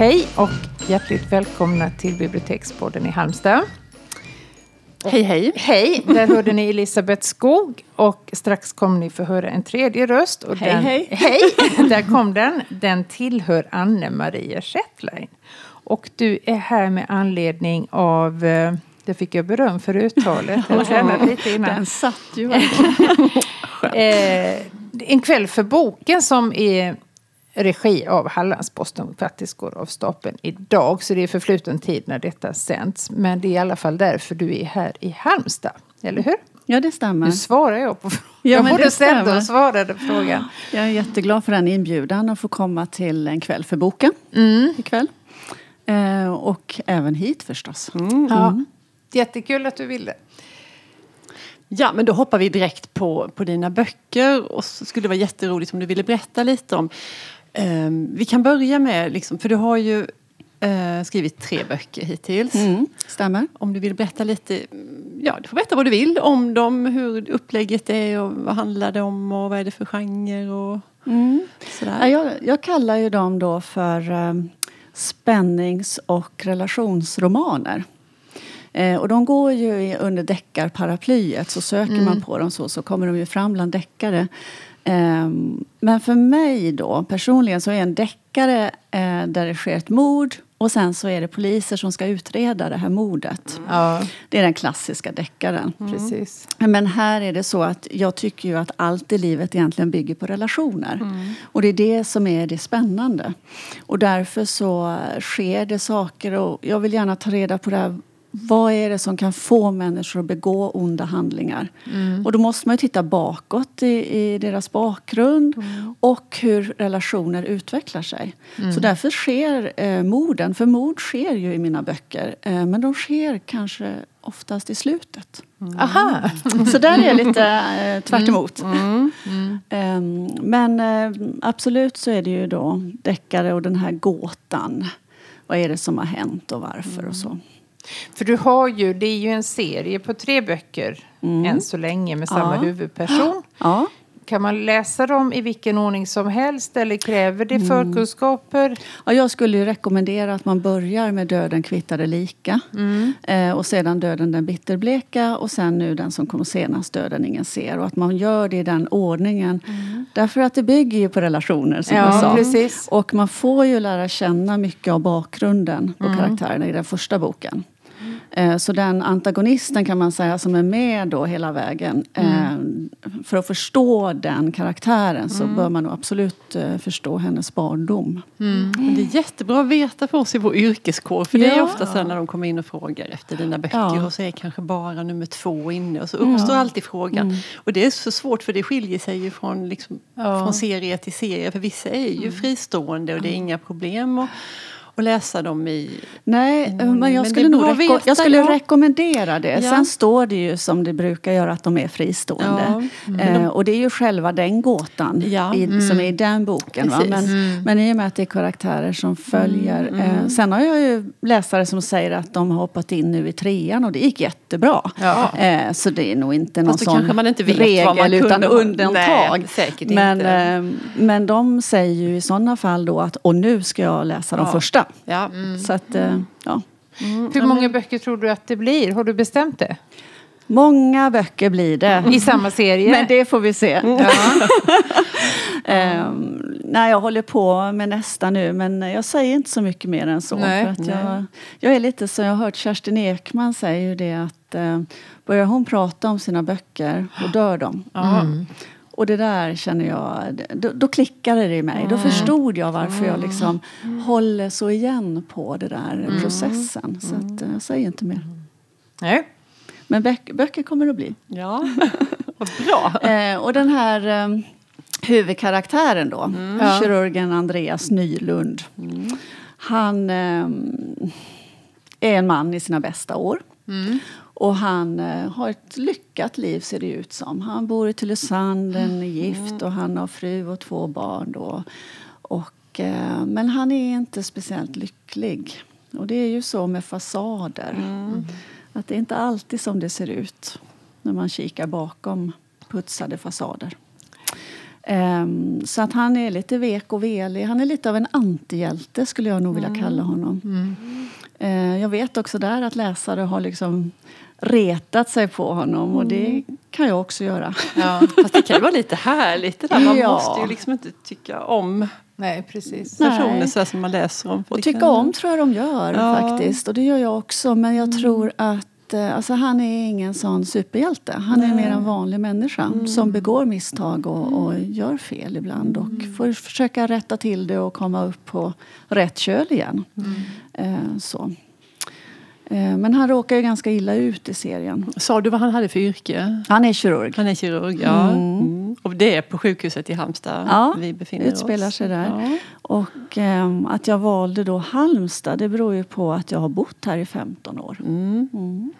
Hej och hjärtligt välkomna till Bibliotekspodden i Halmstad. Hej, hej. Hej! Där hörde ni Elisabeth Skog och strax kommer ni få höra en tredje röst. Och hej, den, hej. Hej! Där kom den. Den tillhör Anne-Maria Schettlein. Och du är här med anledning av eh, det fick jag beröm för uttalet. Jag tränade lite innan. Den satt ju verkligen. Eh, en kväll för boken som är regi av Hallandsposten faktiskt går av stapeln idag. Så det är förfluten tid när detta sänds. Men det är i alla fall därför du är här i Halmstad. Eller hur? Ja, det stämmer. Nu svarar jag på frågan. Ja, jag både ställde och svarade frågan. Jag är jätteglad för den inbjudan att få komma till en kväll för boken Mm. ikväll. Eh, och även hit förstås. Ja. Jättekul att du ville. Ja, men då hoppar vi direkt på, på dina böcker och så skulle det vara jätteroligt om du ville berätta lite om ehm, Vi kan börja med, liksom, för du har ju eh, skrivit tre böcker hittills. Mm, stämmer. Om du vill berätta lite, ja du får berätta vad du vill om dem, hur upplägget är och vad handlar det om och vad är det för genre och Mm. sådär. Ja, jag, jag kallar ju dem då för eh, spännings och relationsromaner. Eh, och de går ju under deckarparaplyet. Så söker man på dem så, så kommer de ju fram bland deckare. Eh, men för mig då, personligen, så är en deckare eh, där det sker ett mord och sen så är det poliser som ska utreda det här mordet. Ja, Det är den klassiska deckaren. precis. Men här är det så att jag tycker ju att allt i livet egentligen bygger på relationer. Och det är det som är det spännande. Och därför så sker det saker och jag vill gärna ta reda på det här. Vad är det som kan få människor att begå onda handlingar? Och då måste man ju titta bakåt i, i deras bakgrund och hur relationer utvecklar sig. Så därför sker eh, morden, för mord sker ju i mina böcker, eh, men de sker kanske oftast i slutet. Aha! Så där är jag lite eh, tvärt emot. Ehm, men eh, absolut så är det ju då deckare och den här gåtan. Vad är det som har hänt och varför och så. För du har ju, det är ju en serie på tre böcker än så länge med samma Ja. huvudperson. Ja, Kan man läsa dem i vilken ordning som helst eller kräver det förkunskaper? Ja, jag skulle ju rekommendera att man börjar med Döden kvittade lika. Eh, och sedan Döden den bitterbleka och sen nu den som kommer senast, Döden ingen ser. Och att man gör det i den ordningen. Därför att det bygger ju på relationer som Ja, jag sa. precis. Och man får ju lära känna mycket av bakgrunden på karaktärerna i den första boken. Eh, Så den antagonisten kan man säga som är med då hela vägen. eh, För att förstå den karaktären så bör man nog absolut eh, förstå hennes barndom. Men det är jättebra att veta för oss i vår yrkeskår. För det är Ja. ofta så när de kommer in och frågar efter dina böcker Ja. och så är kanske bara nummer två inne. Och så uppstår alltid frågan. Och det är så svårt för det skiljer sig ju från, liksom, Ja. från serie till serie. För vissa är ju fristående och det är inga problem att, att läsa dem i... Nej, Mm, men men jag skulle, är nog jag skulle ja. rekommendera det. Ja. Sen står det ju som det brukar göra att de är fristående. Eh, och det är ju själva den gåtan Ja. i, som är i den boken. Va? Precis. Men, men i och med att det är karaktärer som följer. Eh, sen har jag ju läsare som säger att de har hoppat in nu i trean och det gick jättebra. Ja. Eh, så det är nog inte någon sån kanske man inte vet regel vad man utan kunde ha- undantag. Nej, säkert men, eh, men de säger ju i sådana fall då att och nu ska jag läsa de Ja. första. Ja. Så att, eh, ja. Hur många böcker tror du att det blir? Har du bestämt det? Många böcker blir det. I samma serie? Men det får vi se. Ja. Ehm, nej, jag håller på med nästa nu men jag säger inte så mycket mer än så. Nej, för att jag, jag är lite så, jag har hört Kerstin Ekman säga ju det att eh, börjar hon prata om sina böcker då dör de. Mm. Och det där känner jag, då, då klickade det i mig. Då förstod jag varför jag liksom håller så igen på det där processen. Så att, eh, jag säger inte mer. Nej. Men böck, böcker kommer det att bli. ja, vad bra. Eh, och den här eh, huvudkaraktären då, Ja. kirurgen Andreas Nylund. Han eh, är en man i sina bästa år. Och han eh, har ett lyckat liv ser det ut som. Han bor i Tylösand, är gift och han har fru och två barn. Då. Och, eh, men han är inte speciellt lycklig. Och det är ju så med fasader. Att det är inte alltid som det ser ut när man kikar bakom putsade fasader. Ehm, så att han är lite vek och velig. Han är lite av en antihjälte skulle jag nog vilja kalla honom. Eh, jag vet också där att läsare har liksom retat sig på honom och det kan jag också göra. Ja, fast det kan ju vara lite härligt det där. Man Ja. måste ju liksom inte tycka om Nej, precis. Nej. personer så här som man läser om. Och tycka om tror jag de gör Ja. faktiskt. Och det gör jag också. Men jag tror att eh, alltså, han är ingen sån superhjälte. Han är mer en vanlig människa som begår misstag och, och gör fel ibland. Och får försöka rätta till det och komma upp på rätt köl igen. Eh, så. Eh, men han råkar ju ganska illa ut i serien. Sa du vad han hade för yrke? Han är kirurg. Han är kirurg, ja. Mm. Och det är på sjukhuset i Halmstad Ja, vi befinner utspelar oss. sig där. Ja. Och ehm, att jag valde då Halmstad det beror ju på att jag har bott här i 15 år. Mm.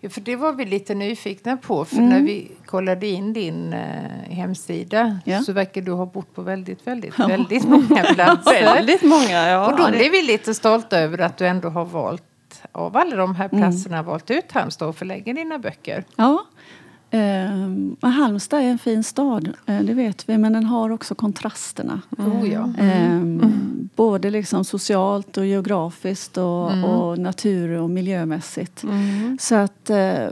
Ja, för det var vi lite nyfikna på. För Mm. när vi kollade in din eh, hemsida Ja. så verkar du ha bott på väldigt, väldigt, väldigt många platser. Väldigt många, ja. Och då blev vi lite stolta över att du ändå har valt av alla de här platserna valt ut Halmstad och förlägga dina böcker. Ja. Och Halmstad är en fin stad, eh, det vet vi, men den har också kontrasterna. Oh, ja. Ehm, Både liksom socialt och geografiskt och, och natur och miljömässigt. Så att eh,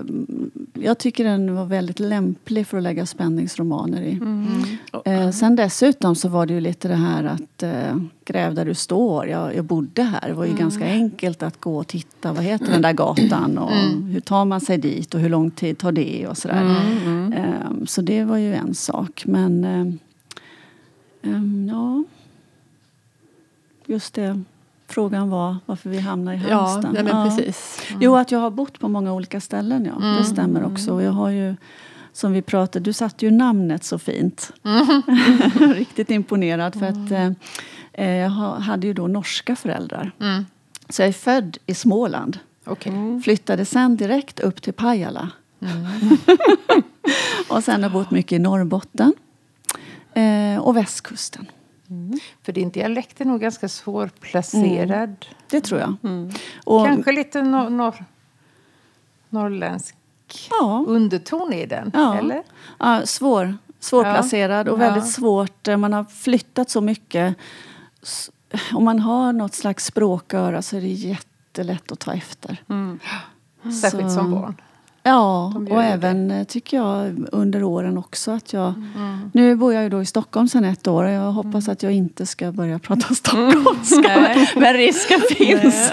jag tycker den var väldigt lämplig för att lägga spänningsromaner i. Eh, sen dessutom så var det ju lite det här att eh, gräv där du står. Jag, jag bodde här. Det var ju ganska enkelt att gå och titta. Vad heter den där gatan? Och Hur tar man sig dit? Och hur lång tid tar det? Och sådär. Eh, så det var ju en sak. Men eh, ehm, ja... Just det. Frågan var varför vi hamnade i Ja, Halmstad. men Ja. precis. Jo, att jag har bott på många olika ställen, ja. Det stämmer också. Och jag har ju, som vi pratade, du satte ju namnet så fint. Riktigt imponerad för att eh, eh, jag ha- hade ju då norska föräldrar. Mm. Så jag är född i Småland. Okej. Flyttade sen direkt upp till Pajala. och sen har bott mycket i Norrbotten. Eh, och västkusten. För din dialekt är nog ganska svårplacerad. Det tror jag. Mm. Och, Kanske lite nor- norr- norrländsk ja, underton i den, Ja. eller? Ja, svår, svårplacerad och Ja. väldigt svårt. eh, Man har flyttat så mycket. Om man har något slags språköra så är det jättelätt att ta efter. Särskilt Så- som barn. Ja, och även eh, tycker jag under åren också att jag... Mm. Nu bor jag ju då i Stockholm sedan ett år och jag hoppas att jag inte ska börja prata stockholmska. Nej. Men risken finns.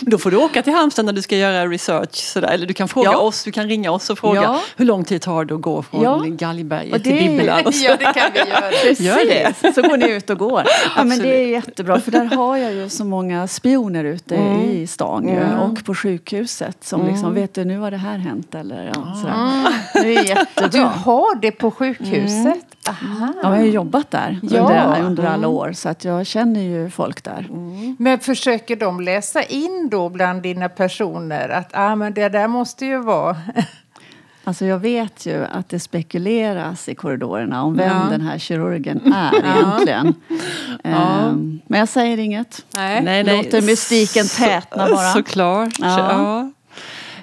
Då får du åka till Halmstad när du ska göra research. Sådär. Eller du kan fråga Ja. oss, du kan ringa oss och fråga Ja. hur lång tid tar det att gå från Ja. Galgberget Och till Bibblan. Ja, det kan vi göra. Gör det. Precis, så går ni ut och går. Ja, men det är jättebra för där har jag ju så många spioner ute Mm. i stan ju, och på sjukhuset som liksom vet du nu har det här hänt eller ja, sådär. Det är Du jättebra. har det på sjukhuset? Aha. Ja, jag har ju jobbat där Ja. under, under alla år så att jag känner ju folk där. Men försöker de läsa in då bland dina personer att ah, men det där måste ju vara... Alltså jag vet ju att det spekuleras i korridorerna om vem Ja. den här kirurgen är egentligen. Ehm, men jag säger inget. Nej. Låter mystiken tätna bara. Såklart. Ja.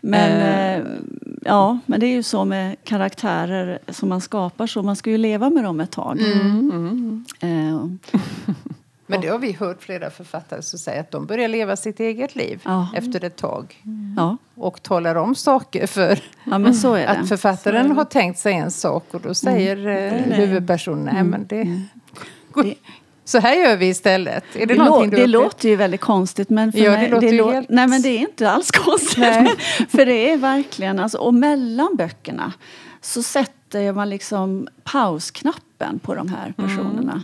Men, Eh. eh, ja, men det är ju så med karaktärer som man skapar så. Man ska ju leva med dem ett tag. Eh, Men det har vi hört flera författare som säger att de börjar leva sitt eget liv Ja. efter ett tag. ja. Och talar om saker för ja, men så är att det. författaren har tänkt sig en sak och då säger eh, huvudpersonen nej men det... Det- Så här gör vi istället. Är det, Det, lå- det låter ju väldigt konstigt men för Ja, det mig, låter ju lå- helt- Nej men det är inte alls konstigt. För det är verkligen, alltså, och mellan böckerna så sätter man liksom pausknappen på de här personerna.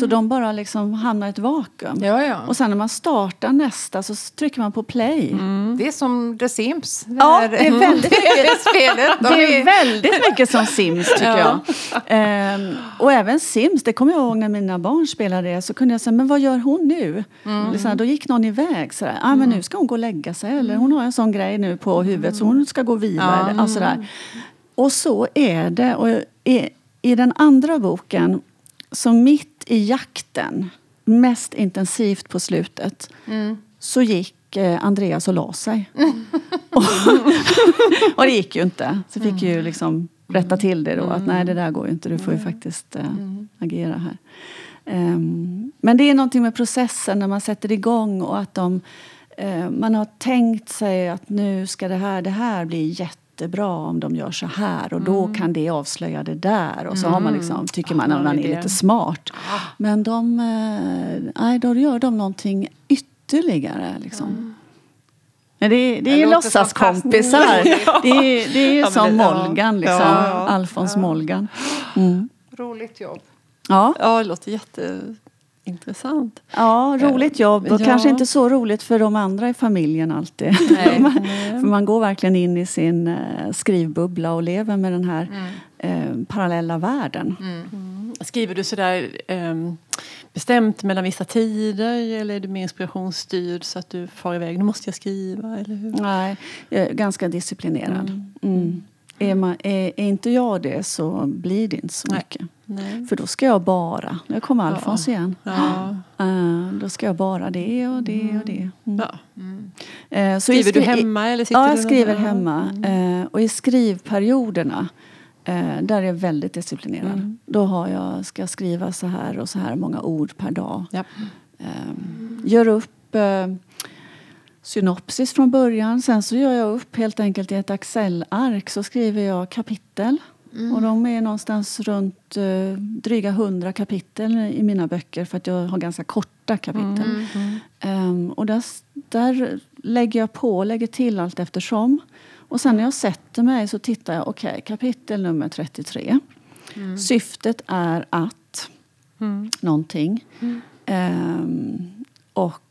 Så de bara liksom hamnar i ett vakuum. Ja, ja. Och sen när man startar nästa så trycker man på play. Det är som The Sims. Det Ja, det är väldigt mycket spelet. De Det är väldigt mycket som Sims tycker Ja. jag. Ehm, och även Sims, det kommer jag ihåg när mina barn spelade det. Så kunde jag säga, men vad gör hon nu? Liksom, då gick någon iväg sådär. Ah, men nu ska hon gå och lägga sig. Eller hon har en sån grej nu på huvudet så hon ska gå och vila. Eller, alltså där. Och så är det. Och i, I den andra boken, så mitt i jakten, mest intensivt på slutet, så gick eh, Andreas och la sig. och, och det gick ju inte. Så fick ju liksom rätta till det då. Att nej, det där går ju inte. Du får ju faktiskt äh, agera här. Um, men det är någonting med processen när man sätter igång och att de, uh, man har tänkt sig att nu ska det här, det här bli jättebra om de gör så här och då mm. kan det avslöja det där. Och så mm. har man liksom, tycker man att man är lite smart. Men de, uh, nej, då gör de någonting ytterligare. Liksom. Mm. Men det, är, det är ju låtsaskompisar. ja. det, är, det är ju ja, som det, Molgan, liksom. Ja, ja. Alfons Molgan. Mm. Roligt jobb. Ja. ja, det låter jätteintressant. Ja, roligt jobb och ja. kanske inte så roligt för de andra i familjen alltid. Nej, för man går verkligen in i sin eh, skrivbubbla och lever med den här mm. eh, parallella världen. Mm. Mm. Skriver du sådär eh, bestämt mellan vissa tider eller är du mer inspirationsstyrd så att du far iväg, nu måste jag skriva? Eller hur? Nej, jag är ganska disciplinerad. Mm. Är, man, är, är, inte jag det så blir det inte så Nej. mycket. Nej. För då ska jag bara, nu kommer Alfons ja. igen. Ja. Uh, då ska jag bara det och det mm. och det. Mm. Ja. Mm. Uh, så skriver skri du hemma? Eller sitter ja, jag skriver hemma. Uh, och i skrivperioderna där är jag väldigt disciplinerad. Mm. Då har jag, ska jag skriva så här och så här många ord per dag. Gör upp synopsis från början. Sen så gör jag upp helt enkelt i ett Excel-ark så skriver jag kapitel. Mm. Och de är någonstans runt uh, dryga hundra kapitel i mina böcker för att jag har ganska korta kapitel. Mm. Mm. Um, och där, där lägger jag på och lägger till allt eftersom. Och sen när jag sätter mig så tittar jag, okej, okay, kapitel nummer 33. Mm. Syftet är att mm. någonting. Um, och Eh,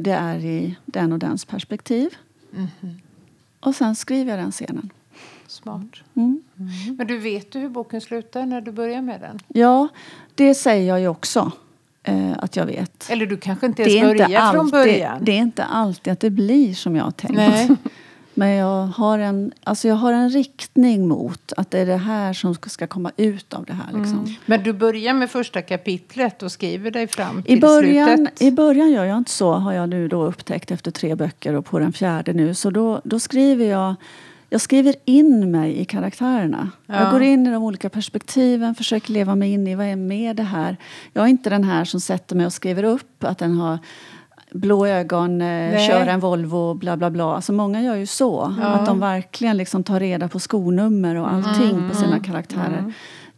det är i den och dens perspektiv. Mm. Och sen skriver jag den scenen. Smart. Mm. Mm. Men du vet du hur boken slutar när du börjar med den? Ja, det säger jag ju också. Eh, att jag vet. Eller du kanske inte ens börjar från början? Det är inte alltid att det blir som jag har tänkt. Nej. Men jag har, en, alltså jag har en riktning mot att det är det här som ska komma ut av det här. Liksom. Mm. Men du börjar med första kapitlet och skriver dig fram till I början, slutet? I början gör jag inte så, har jag nu då upptäckt efter tre böcker och på den fjärde nu. Så då, då skriver jag jag skriver in mig i karaktärerna. Ja. Jag går in i de olika perspektiven, försöker leva mig in i vad är med det här. Jag är inte den här som sätter mig och skriver upp att den har blå ögon, eh, kör en Volvo, bla bla bla. Alltså många gör ju så. Ja. Att de verkligen liksom tar reda på skonummer och allting mm. på sina mm. karaktärer. Mm.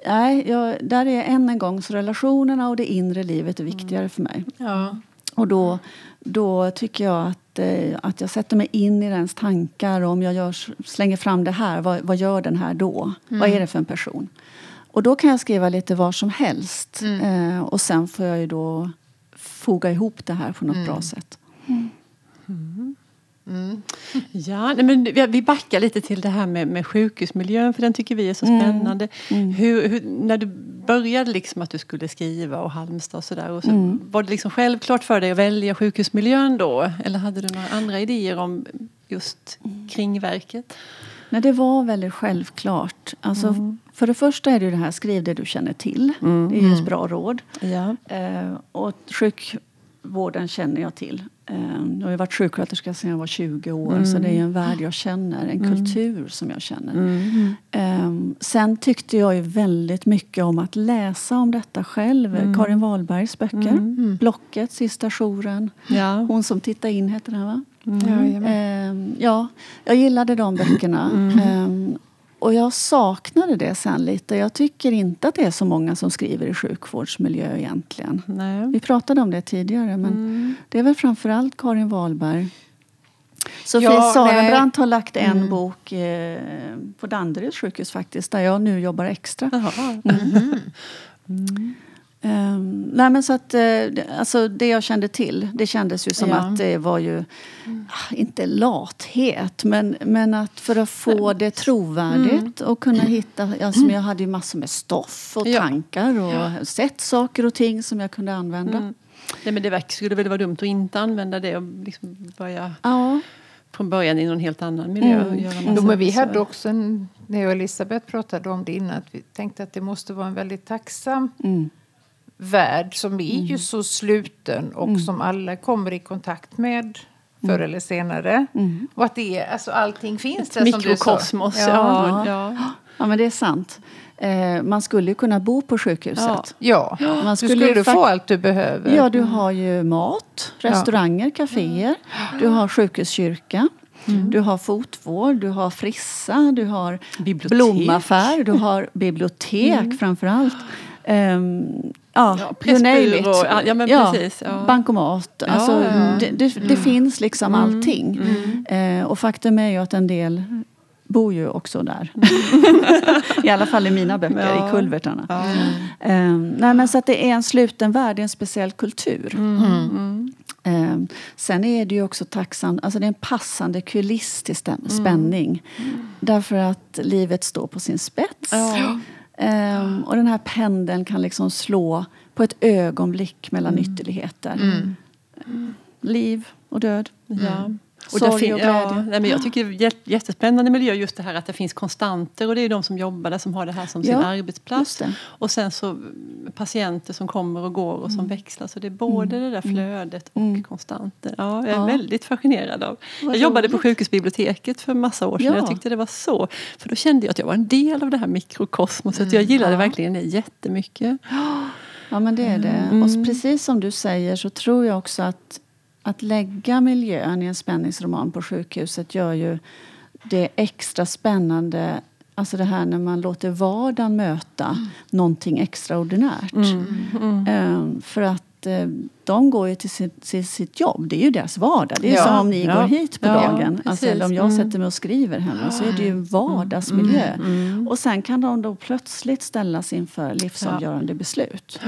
Nej, jag, där är än en gång så relationerna och det inre livet är viktigare för mig. Ja. Och då, då tycker jag att, eh, att jag sätter mig in i dens tankar. Och om jag gör, slänger fram det här, vad, vad gör den här då? Mm. Vad är det för en person? Och då kan jag skriva lite var som helst. Mm. Eh, och sen får jag ju då foga ihop det här på något mm. bra sätt. Mm. Mm. Ja, men vi backar lite till det här med, med sjukhusmiljön för den tycker vi är så mm. spännande. Mm. Hur, hur, när du började liksom att du skulle skriva och Halmstad och sådär. Så mm. Var det liksom självklart för dig att välja sjukhusmiljön då? Eller hade du några andra idéer om just kring verket? Nej, det var väldigt självklart. Alltså, mm. För det första är det det här, skriv det du känner till. Mm. Det är ju ett bra råd. Ja. Eh, och sjukvården känner jag till. Eh, jag har varit sjuksköterska sedan jag var 20 år. Mm. Så det är en värld jag känner, en mm. kultur som jag känner. Mm. Eh, sen tyckte jag ju väldigt mycket om att läsa om detta själv. Mm. Karin Wahlbergs böcker. Blocket, Sista jouren. Ja. Hon som tittade in heter den va? Mm. Eh, ja, jag gillade de böckerna. Mm. Eh, och jag saknade det sen lite. Jag tycker inte att det är så många som skriver i sjukvårdsmiljö egentligen. Nej. Vi pratade om det tidigare men mm. det är väl framförallt Karin Wahlberg. Sofie ja, Sarenbrant har lagt en mm. bok eh, på Danderyds sjukhus faktiskt, där jag nu jobbar extra. Mm. Mm. Um, nej men så att, uh, alltså det jag kände till, det kändes ju som ja. att det var ju, mm. inte lathet, men, men att för att få det trovärdigt mm. och kunna hitta, alltså jag hade ju massor med stoff och ja. tankar och ja. sett saker och ting som jag kunde använda. Mm. Nej men det skulle väl vara dumt att inte använda det och liksom börja ja. från början i någon helt annan miljö. Mm. Göra jo, men vi hade också, en, när jag och Elisabeth pratade om det innan, att vi tänkte att det måste vara en väldigt tacksam mm värld som är mm. ju så sluten och mm. som alla kommer i kontakt med förr mm. eller senare. Mm. Och att det är, alltså allting finns där som du sa. Mikrokosmos, ja. ja. ja. Ja, men det är sant. Eh, man skulle ju kunna bo på sjukhuset. Ja, Man du skulle skulle fakt- få allt du behöver. Ja, du har ju mat, restauranger, kaféer. Du har sjukhuskyrka. Du har fotvård, du har frissa, du har Bibliotek. blomaffär, du har bibliotek framför allt. Um, ja, Ja, pressbyrå, ja, ja, men precis, ja. Bankomat. Alltså, ja. Mm. Det, det, det finns liksom allting. Eh, och faktum är ju att en del bor ju också där. I alla fall i mina böcker, Ja. i kulvertarna. Ehm, nej, men så att det är en sluten värld, det är en speciell kultur. Ehm, sen är det ju också tacksamt, alltså det är en passande kuliss till stäm- spänning. Därför att livet står på sin spets. Ja. Ehm, och den här pendeln kan liksom slå på ett ögonblick mellan ytterligheter. Liv och död. Ja. Och Sorg och glädje. ja, nej, men jag tycker det är jät- jättespännande miljö just det här att det finns konstanter och det är de som jobbar där som har det här som sin Ja, arbetsplats. Och sen så mm, patienter som kommer och går och som växlar. Så det är både det där flödet och konstanter. Ja, jag är Ja. väldigt fascinerad av. Vad Jag jobbade på roligt. sjukhusbiblioteket för massa år sedan. Ja. Jag tyckte det var så. För då kände jag att jag var en del av det här mikrokosmoset. Jag gillade verkligen det jättemycket. Ja, men det är det. Och precis som du säger så tror jag också att att lägga miljön i en spänningsroman på sjukhuset gör ju det extra spännande. Alltså det här när man låter vardagen möta någonting extraordinärt. Ehm, för att eh, de går ju till sitt, till sitt jobb. Det är ju deras vardag. Det är Ja. som om ni Ja. går hit på Ja, dagen. Alltså, eller om jag Mm. sätter mig och skriver hemma så är det ju en vardagsmiljö. Och sen kan de då plötsligt ställas inför livsavgörande beslut.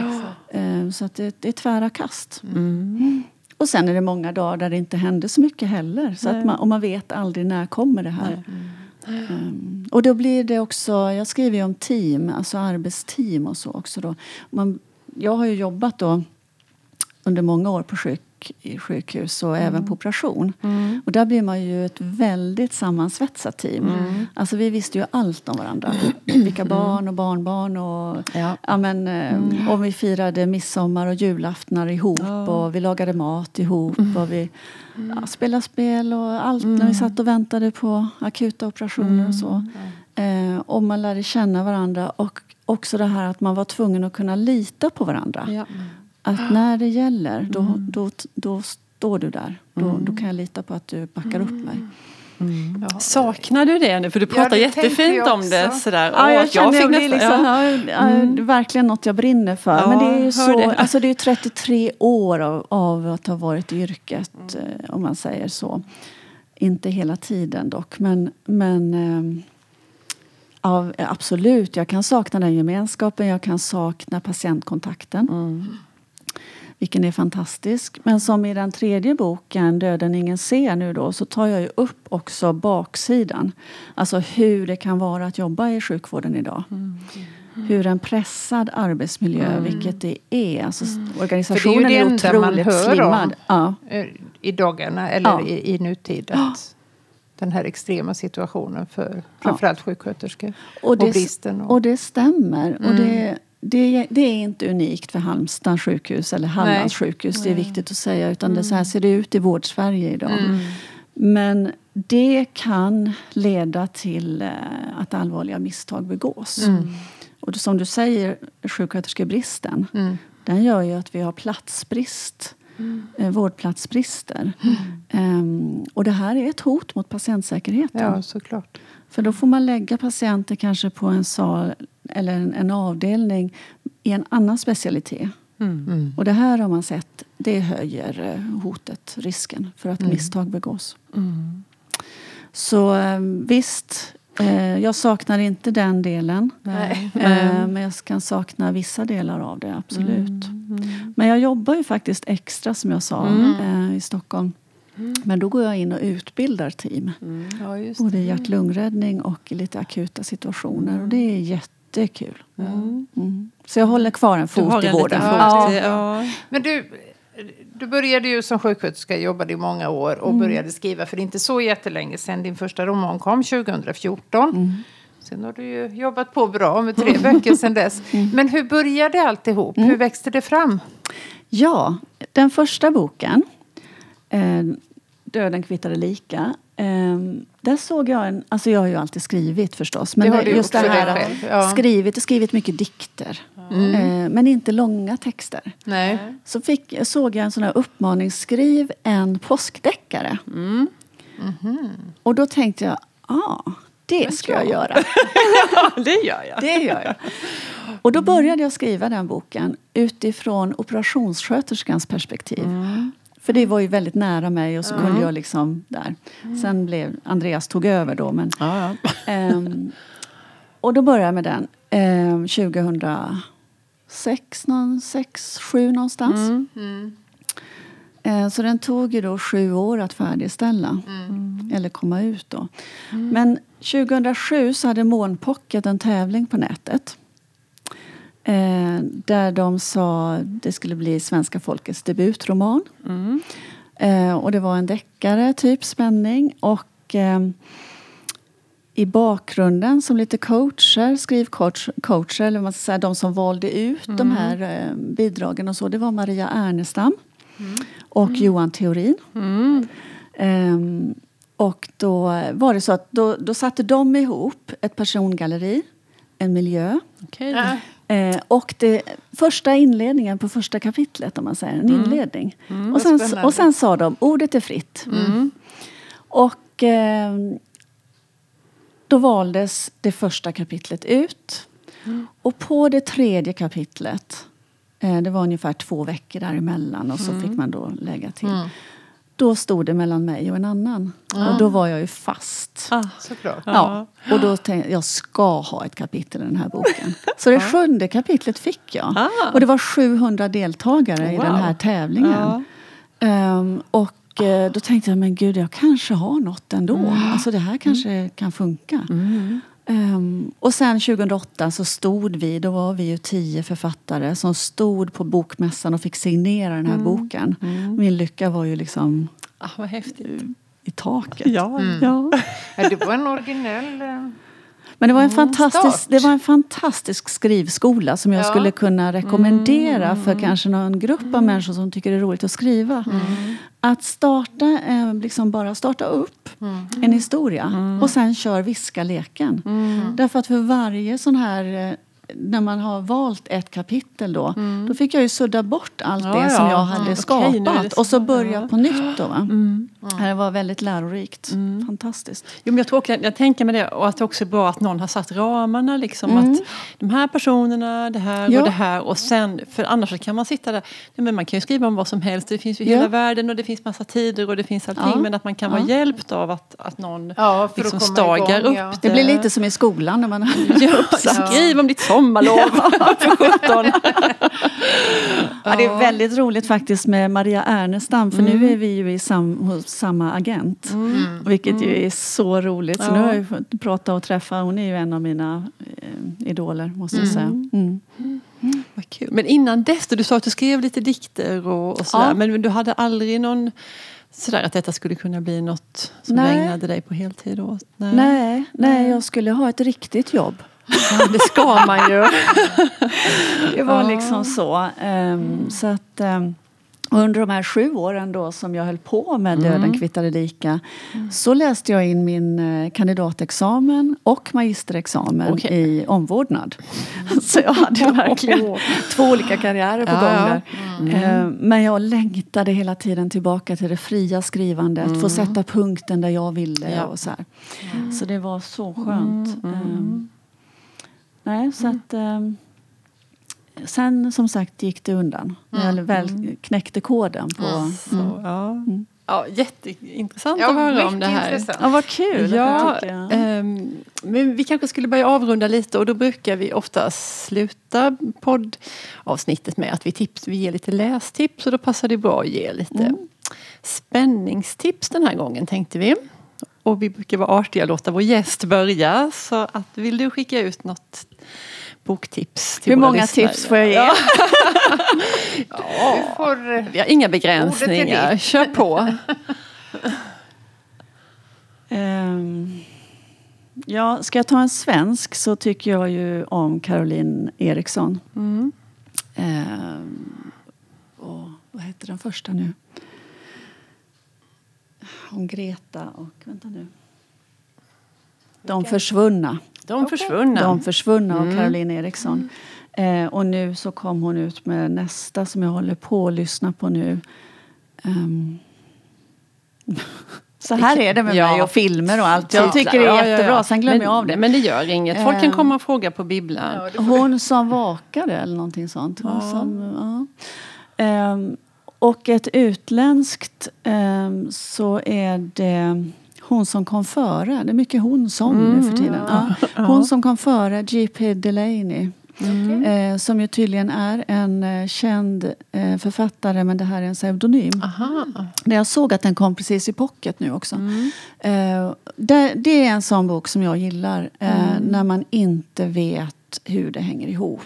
Ehm, Så att det, det är tvära kast. Mm. Och sen är det många dagar där det inte händer så mycket heller. Så att man, och man vet aldrig när kommer det här. Ehm, och då blir det också, jag skriver ju om team, alltså arbetsteam och så också då. Man, jag har ju jobbat då under många år på sjuk, sjukhus och även på operation. Och där blir man ju ett väldigt sammansvetsat team. Alltså vi visste ju allt om varandra. Vilka barn och barnbarn och Ja. ja. men, eh, om vi firade midsommar och julaftnar ihop och vi lagade mat ihop och vi ja, spelade spel och allt när vi satt och väntade på akuta operationer och så. Eh, och man lärde känna varandra och också det här att man var tvungen att kunna lita på varandra. Ja. Att när det gäller, då, då, då står du där. Då, då kan jag lita på att du backar upp mig. Ja. Saknar du det nu? För du Ja, pratar det tänkte jättefint om det. Sådär. Ja, jag känner fick blir nästan- liksom, ja. ja. Ja, det är verkligen något jag brinner för. Ja, Men det är ju så, det. alltså det är 33 år av, av att ha varit i yrket, eh, om man säger så. Inte hela tiden dock, men, men eh, ja, absolut, jag kan sakna den gemenskapen, jag kan sakna patientkontakten. Vilken är fantastisk. Men som i den tredje boken, Döden ingen ser nu då, så tar jag ju upp också baksidan. Alltså hur det kan vara att jobba i sjukvården idag. Hur en pressad arbetsmiljö, vilket det är. Alltså, Organisationen För det är är, ju det man otroligt hör om. slimmad. Ja. Eh, I dagarna, eller Ja. i, i nutid. Att den här extrema situationen för framförallt sjuksköterskor. Och, Och det, bristen. Och, och det stämmer. Och det, det, det är inte unikt för Halmstad sjukhus eller Hallands sjukhus. Det är viktigt att säga. Utan det, så här ser det ut i vård-Sverige idag. Men det kan leda till eh, att allvarliga misstag begås. Och som du säger, sjuksköterskebristen. Den gör ju att vi har platsbrist. Eh, vårdplatsbrister. Ehm, och det här är ett hot mot patientsäkerheten. ja, såklart. För då får man lägga patienter kanske på en sal eller en, en avdelning i en annan specialitet. Mm. Och det här har man sett, det höjer eh, hotet, risken för att misstag begås. Så eh, visst, eh, jag saknar inte den delen. Nej. Eh, Men jag kan sakna vissa delar av det, absolut. Men jag jobbar ju faktiskt extra, som jag sa, eh, i Stockholm. Men då går jag in och utbildar team. Ja, just Både i hjärt-lungräddning och i lite akuta situationer. Och det är jättekul. Mm. Så jag håller kvar en Du fot har i en vården. Ja. Ja. Men du, du började ju som sjuksköterska, jobbade i många år och började skriva för inte så jättelänge sedan. Din första roman kom 2014. Sen har du ju jobbat på bra med tre böcker sedan dess. Men hur började alltihop? Hur växte det fram? Ja, den första boken, eh, Döden kvittade lika, Ehm, där såg jag en, alltså jag har ju alltid skrivit förstås. Men Det har du just det här, ja. skrivit och skrivit mycket dikter. Ehm, men inte långa texter. Nej. Så fick, såg jag en sån här uppmaning, skriv en påskdeckare. Mm. Och då tänkte jag, ah, det ska jag göra. Ja, det gör jag. Det gör jag. Och då började jag skriva den boken utifrån operationssköterskans perspektiv. För det var ju väldigt nära mig och så kunde jag liksom där. Sen blev Andreas tog över då. Men, Ja, ja. ehm, och då började jag med den ehm, 2006, någon, 6, 7 någonstans. Mm. Eh, Så den tog ju då sju år att färdigställa. Eller komma ut då. Men 2007 så hade Månpocket en tävling på nätet. Eh, där de sa det skulle bli svenska folkets debutroman. Mm. Eh, och det var en deckare, typ spänning. Och eh, i bakgrunden som lite coacher, skrivcoacher, eller vad man ska säga, de som valde ut de här eh, bidragen och så, det var Maria Ernestam och Johan Theorin. Mm. Ehm, och då var det så att då, då satte de ihop ett persongalleri, en miljö Okej. Eh, och det, första inledningen på första kapitlet, om man säger, en inledning. och, sen, och sen sa de, ordet är fritt. Och eh, då valdes det första kapitlet ut. Och på det tredje kapitlet, eh, det var ungefär två veckor däremellan och så fick man då lägga till. Då stod det mellan mig och en annan. Och då var jag ju fast. Ah. Såklart. Ja, och då tänkte jag, jag ska ha ett kapitel i den här boken. Så det sjunde kapitlet fick jag. Ah. Och det var 700 deltagare i Wow. den här tävlingen. Ja. Ehm, och eh, då tänkte jag, men gud, jag kanske har något ändå. Mm. Alltså det här kanske kan funka. Ehm, och sen 2008 så stod vi, då var vi ju tio författare som stod på bokmässan och fick signera den här Mm. boken. Min lycka var ju liksom Ah, vad häftigt. i taket. Ja. Ja. Ja, det var en originell... Men det var en, fantastisk, start. det var en fantastisk skrivskola som jag Ja. skulle kunna rekommendera för kanske någon grupp av människor som tycker det är roligt att skriva. Att starta, eh, liksom bara starta upp en historia och sen kör viska leken. Därför att för varje sån här eh, när man har valt ett kapitel då, då fick jag ju sudda bort allt Ja, det som ja. jag hade Mm. skapat det och så börja Ja. på nytt då. Va? Det var väldigt lärorikt. Fantastiskt. Jo, men jag, tror också, jag tänker med det, och att det också är bra att någon har satt ramarna. Liksom, Att de här personerna, det här Ja. och det här. Och sen, för annars kan man sitta där. Nej, men man kan ju skriva om vad som helst. Det finns ju Ja. hela världen och det finns massa tider och det finns allting. Ja. Men att man kan vara hjälpt av att, att någon Ja, liksom stagar igång, upp ja. Det blir lite som i skolan när man Ja, skriv om ditt sommarlov för 17. Ja, det är väldigt roligt faktiskt med Maria Ernestam för Mm. nu är vi ju i sam, hos samma agent. Vilket ju är så roligt. Så Ja. nu har jag fått prata och träffa, hon är ju en av mina eh, idoler måste jag säga. Mm. Vad kul. Men innan dess, du sa att du skrev lite dikter och, och sådär. Ja. Men du hade aldrig någon sådär att detta skulle kunna bli något som Nej. du ägnade dig på heltid åt? Nej, nej, jag skulle ha ett riktigt jobb. Ja, det ska man ju. Det var liksom så. Ehm, så att, ehm, under de här sju åren då som jag höll på med Mm. Döden kvittade lika så läste jag in min eh, kandidatexamen och magisterexamen Okej. i omvårdnad. Så jag hade verkligen två olika karriärer på Ja, gång där. Ehm, Men jag längtade hela tiden tillbaka till det fria skrivandet. Få sätta punkten där jag ville. Mm. Ja. Och så, här. så det var så skönt. Nej, så att... ehm, Sen som sagt gick det undan. När jag väl knäckte koden på... Mm. Så, ja. Ja, jätteintressant Ja, att höra om det här. intressant. Ja, vad kul! Ja, tycker jag. ehm, men vi kanske skulle börja avrunda lite och då brukar vi ofta sluta poddavsnittet med att vi, tips, vi ger lite lästips och då passar det bra att ge lite spänningstips den här gången tänkte vi. Och vi brukar vara artiga och låta vår gäst börja så att vill du skicka ut något boktips till Hur våra många lyssnare? tips får jag ge? Du får... eh, Vi har inga begränsningar, kör på. Ehm, ja, ska jag ta en svensk så tycker jag ju om Caroline Eriksson. Mm. Ehm, och, vad heter den första nu? Om Greta och... Vänta nu. De försvunna. De försvunna. De försvunna Mm. av Caroline Eriksson. Eh, och nu så kom hon ut med nästa som jag håller på att lyssna på nu. Ehm. så här är det med Ja. mig och filmer och allt. Jag tycker det är jättebra, sen glömmer men, jag av det. Men det gör inget. Folk kan Ehm. komma och fråga på bibblan. Ja, Hon som vakade eller någonting sånt. Hon Ja. Som, ja. Och ett utländskt ehm, så är det hon som kom före. Det är mycket hon som nu för tiden. Ja. Hon som kom före, G.P. Delaney. Eh, som ju tydligen är en eh, känd eh, författare men det här är en pseudonym. Aha. Jag såg att den kom precis i pocket nu också. Eh, det, det är en sån bok som jag gillar eh, när man inte vet hur det hänger ihop.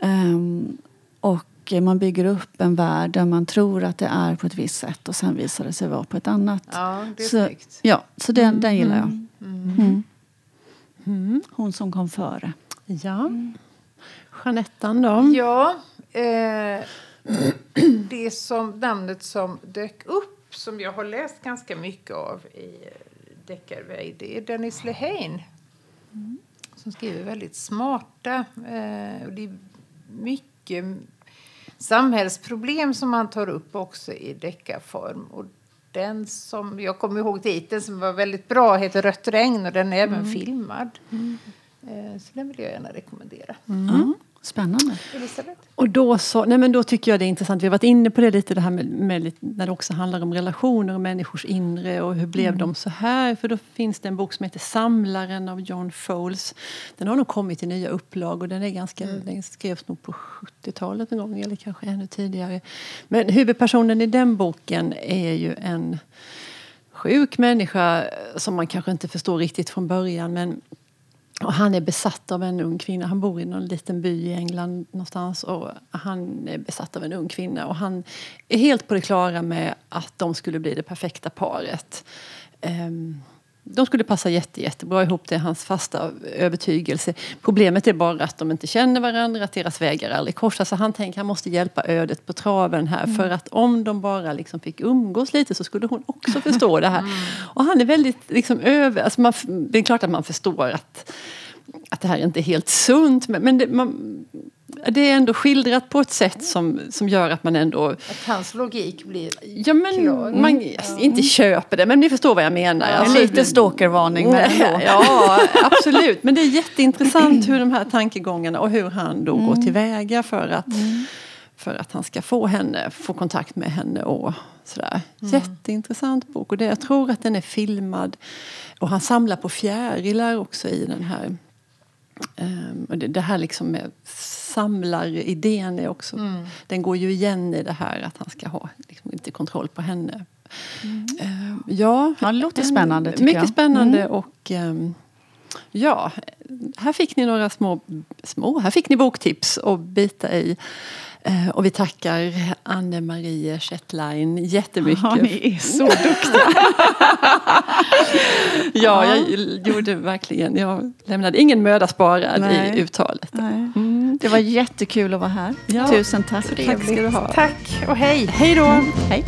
Ehm, och man bygger upp en värld där man tror att det är på ett visst sätt och sen visar det sig vara på ett annat. Ja, det är så, snyggt. ja, så den, den gillar jag. Mm. Hon som kom före. Ja. Jeanettan då? Ja, eh, det som namnet som dök upp som jag har läst ganska mycket av i deckarväg det är Dennis Lehane. Som skriver väldigt smarta eh, och det är mycket samhällsproblem som han tar upp också i deckarform. Och den som, jag kommer ihåg titeln som var väldigt bra heter Rött regn och den är även filmad. Eh, så den vill jag gärna rekommendera. Ja, spännande. Och då, så, nej men då tycker jag det är intressant, vi har varit inne på det lite, det här med, med när det också handlar om relationer och människors inre och hur blev de så här? För då finns det en bok som heter Samlaren av John Fowles. Den har nog kommit i nya upplag och den är ganska, den skrevs nog på 70-talet en gång eller kanske ännu tidigare. Men huvudpersonen i den boken är ju en sjuk människa som man kanske inte förstår riktigt från början men och han är besatt av en ung kvinna. Han bor i någon liten by i England någonstans. Och han är besatt av en ung kvinna. Och han är helt på det klara med att de skulle bli det perfekta paret. Um, de skulle passa jätte, jättebra ihop. Det är hans fasta övertygelse. Problemet är bara att de inte känner varandra, att deras vägar aldrig korsas. Så han tänker att han måste hjälpa ödet på traven här. För att om de bara liksom fick umgås lite så skulle hon också förstå det här. Och han är väldigt liksom över... Alltså man, det är klart att man förstår att, att det här inte är helt sunt. Men, men det, man, det är ändå skildrat på ett sätt som, som gör att man ändå... Att hans logik blir... Ja, men Klar. man inte köper det, men ni förstår vad jag menar. En Alltså, lite stalkervarning men ändå. Ja, absolut. Men det är jätteintressant hur de här tankegångarna och hur han då går tillväga för att, för att han ska få henne, få kontakt med henne och sådär. Jätteintressant bok. Och det, jag tror att den är filmad. Och han samlar på fjärilar också i den här. Um, och det, det här liksom med samlaridén är också, den går ju igen i det här att han ska ha liksom, inte kontroll på henne. Ehm, ja, Ja, det låter en- spännande, tycker Mycket jag. spännande och ehm, ja, här fick ni några små, små, här fick ni boktips att bita i. Eh, och vi tackar Anne-Marie Schettlein jättemycket. Ja, ni är så duktiga. Ja, jag gjorde verkligen. Jag lämnade ingen möda sparad Nej. i uttalet. Nej. Det var jättekul att vara här. Ja. Tusen tack. Tack ska du ha. Tack och hej! Hej då! Hej.